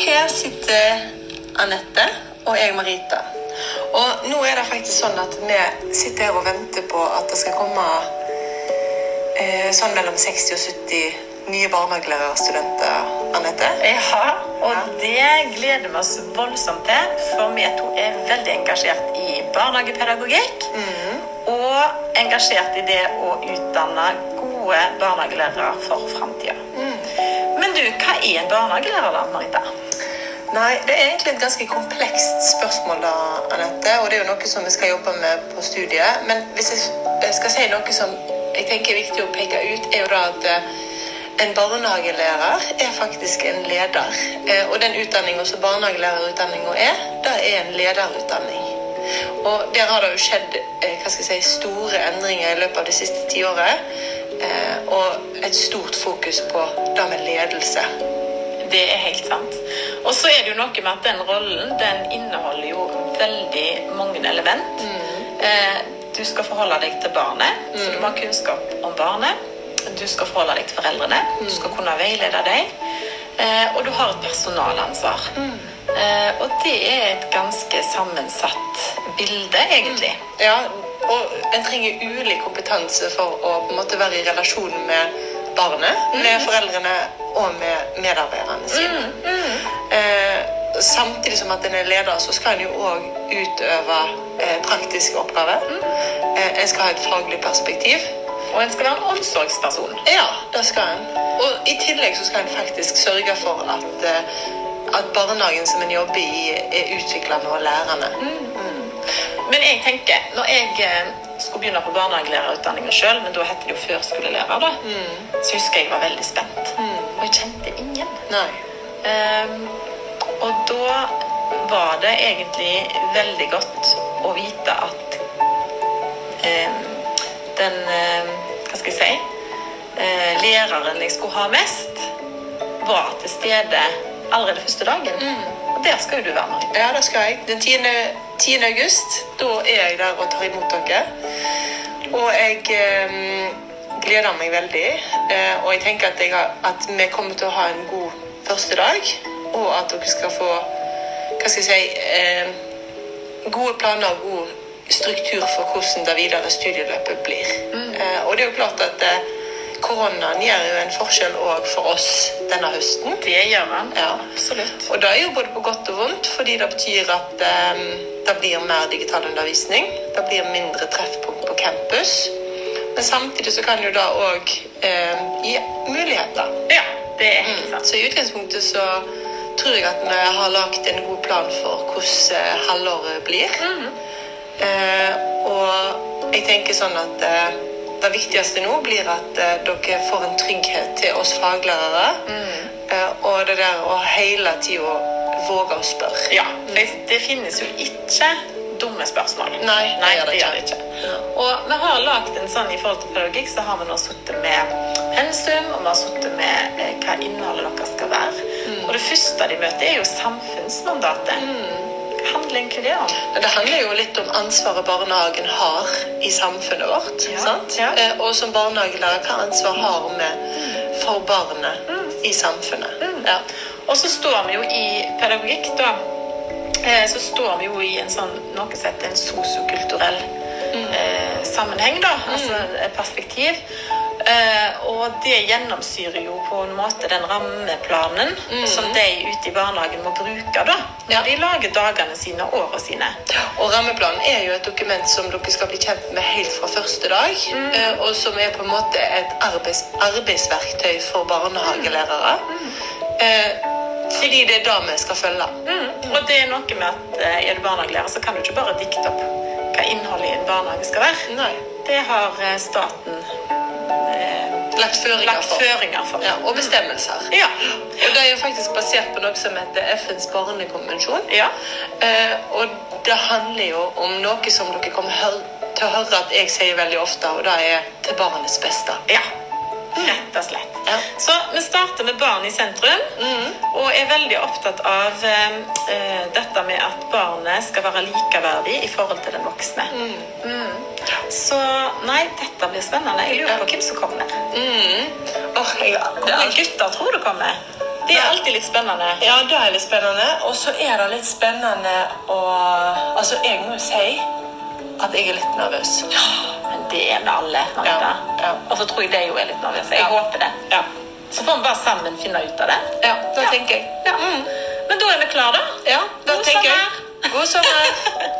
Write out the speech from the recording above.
her sitter Anette og jeg Marita. Og nå er det faktisk sånn at vi sitter her og venter på at det skal komme eh, sånn mellom 60 og 70 nye barnehagelærerstudenter, Anette. Ja, og det gleder vi oss voldsomt til, for vi to er veldig engasjert i barnehagepedagogikk. Og engasjert i det å utdanne gode barnehagelærere for framtida. Men du, hva er en barnehagelærer, da, Marita? Nei, det er egentlig et ganske komplekst spørsmål, da, Anette. Og det er jo noe som vi skal jobbe med på studiet. Men hvis jeg skal si noe som jeg tenker er viktig å peke ut, er jo da at eh, en barnehagelærer er faktisk en leder. Eh, Og den utdanninga som barnehagelærerutdanninga er, det er en lederutdanning. Og der har det jo skjedd eh, hva skal jeg si, store endringer i løpet av det siste tiåret. Og et stort fokus på det med ledelse. Det er helt sant. Og så er det jo noe med at den rollen den inneholder jo veldig mange element. Eh, du skal forholde deg til barnet, så du må ha kunnskap om barnet. Du skal forholde deg til foreldrene. Du skal kunne veilede dem. Eh, og du har et personalansvar. Eh, og det er et ganske sammensatt bilde, egentlig. Ja, og en trenger ulik kompetanse for å på en måte være i relasjon med barnet, med foreldrene og med medarbeiderne sine. Eh, samtidig som at en er leder, så skal en jo òg utøve eh, praktiske oppgaver. Eh, en skal ha et faglig perspektiv. Og en skal være en omsorgsperson. Ja, det skal en. Og i tillegg så skal en faktisk sørge for at, eh, at barnehagen som en jobber i, er utviklende og lærende. Men jeg tenker, når jeg eh, skulle begynne på barnehagelærerutdanningen sjøl, men da het det jo førskolelærer, da, så husker jeg jeg var veldig spent. Og jeg kjente ingen. Nei. Um, og da var det egentlig veldig godt å vite at um, den ehm, Hva skal jeg si? Uh, læreren jeg skulle ha mest, var til stede allerede første dagen. Og der skal jo du være, med. Ja, det skal jeg. Den 10. 10. august, da er jeg der og tar imot dere. Og jeg eh, gleder meg veldig. Eh, og jeg tenker at, jeg har, at vi kommer til å ha en god første dag. Og at dere skal få hva skal jeg si, eh, gode planer og god struktur for hvordan det videre studieløpet blir. Eh, og det er jo klart at eh, koronaen gjør jo en forskjell òg for oss denne høsten. Det gjør han. Ja. Absolutt. Og det er jo både på godt og vondt, fordi det betyr at um, det blir mer digital undervisning. Det blir mindre treffpunkt på campus. Men samtidig så kan jo det òg um, gi muligheter. Ja, det er helt sant. Så i utgangspunktet så tror jeg at vi har lagt en god plan for hvordan eh, halvåret blir. Eh, og jeg tenker sånn at eh, det viktigste nå blir at eh, dere får en trygghet til oss faglærere. Mm. og det der å hele tida våge å spørre. Ja, for det finnes jo ikke dumme spørsmål. Nei, Nei det gjør det ikke. ikke. Og vi har lagd en sånn i forhold til pedagogikk, så har vi nå sittet med pensum, og vi har sittet med eh, hva innholdet deres skal være. Mm. Og det første de møter, er jo samfunnsmandatet. Hva handler egentlig det om? Det handler jo litt om ansvaret barnehagen har i samfunnet vårt. Ja, sant? ja. Eh, Og som barnehagelærer, hva ansvar har vi for barnet Mm. i samfunnet? Ja. Og så står vi jo i pedagogikk, da. eh, Så står vi jo i en sånn, noe som heter en sosiokulturell eh, sammenheng, da. Altså et perspektiv. Eh, og det gjennomsyrer jo på en måte den rammeplanen som de ute i barnehagen må bruke da, når Ja. de lager dagene sine og årene sine. Og rammeplanen er jo et dokument som dere skal bli kjent med helt fra første dag. eh, Og som er på en måte et arbeids arbeidsverktøy for barnehagelærere. Eh, Fordi det er det vi skal følge. Mm. Og det er noe med at eh, er du barnehagelærer, så kan du ikke bare dikte opp hva innholdet i en barnehage skal være. Nei. Det har eh, staten eh, Lagt føringer lagt for. føringer for. Ja, og bestemmelser. Ja. Og det er jo faktisk basert på noe som heter FNs barnekonvensjon. Ja. Eh, og det handler jo om noe som dere kommer til å høre at jeg sier veldig ofte, og det er til barnets beste. Ja, rett og slett. Ja. Så vi starter med barn i sentrum, og er veldig opptatt av eh, eh, dette med at barnet skal være likeverdig i forhold til den voksne. Mm. Så nei, dette blir spennende. Jeg lurer på hvem som kommer. Mm. Jeg, det Hvor mange gutter tror du kommer? Det er alltid litt spennende. Ja, det er litt spennende. Og så er det litt spennende å Altså, jeg må jo si at jeg er litt nervøs. Men det er med alle. Ja, ja. Og så tror jeg de jo er litt nervøse. Jeg håper det. Ja. Så får vi bare sammen finne ut av det. ja da tenker jeg. Ja. Men da er vi klare, da. Ja, da God tenker sommer. jeg. God sommer.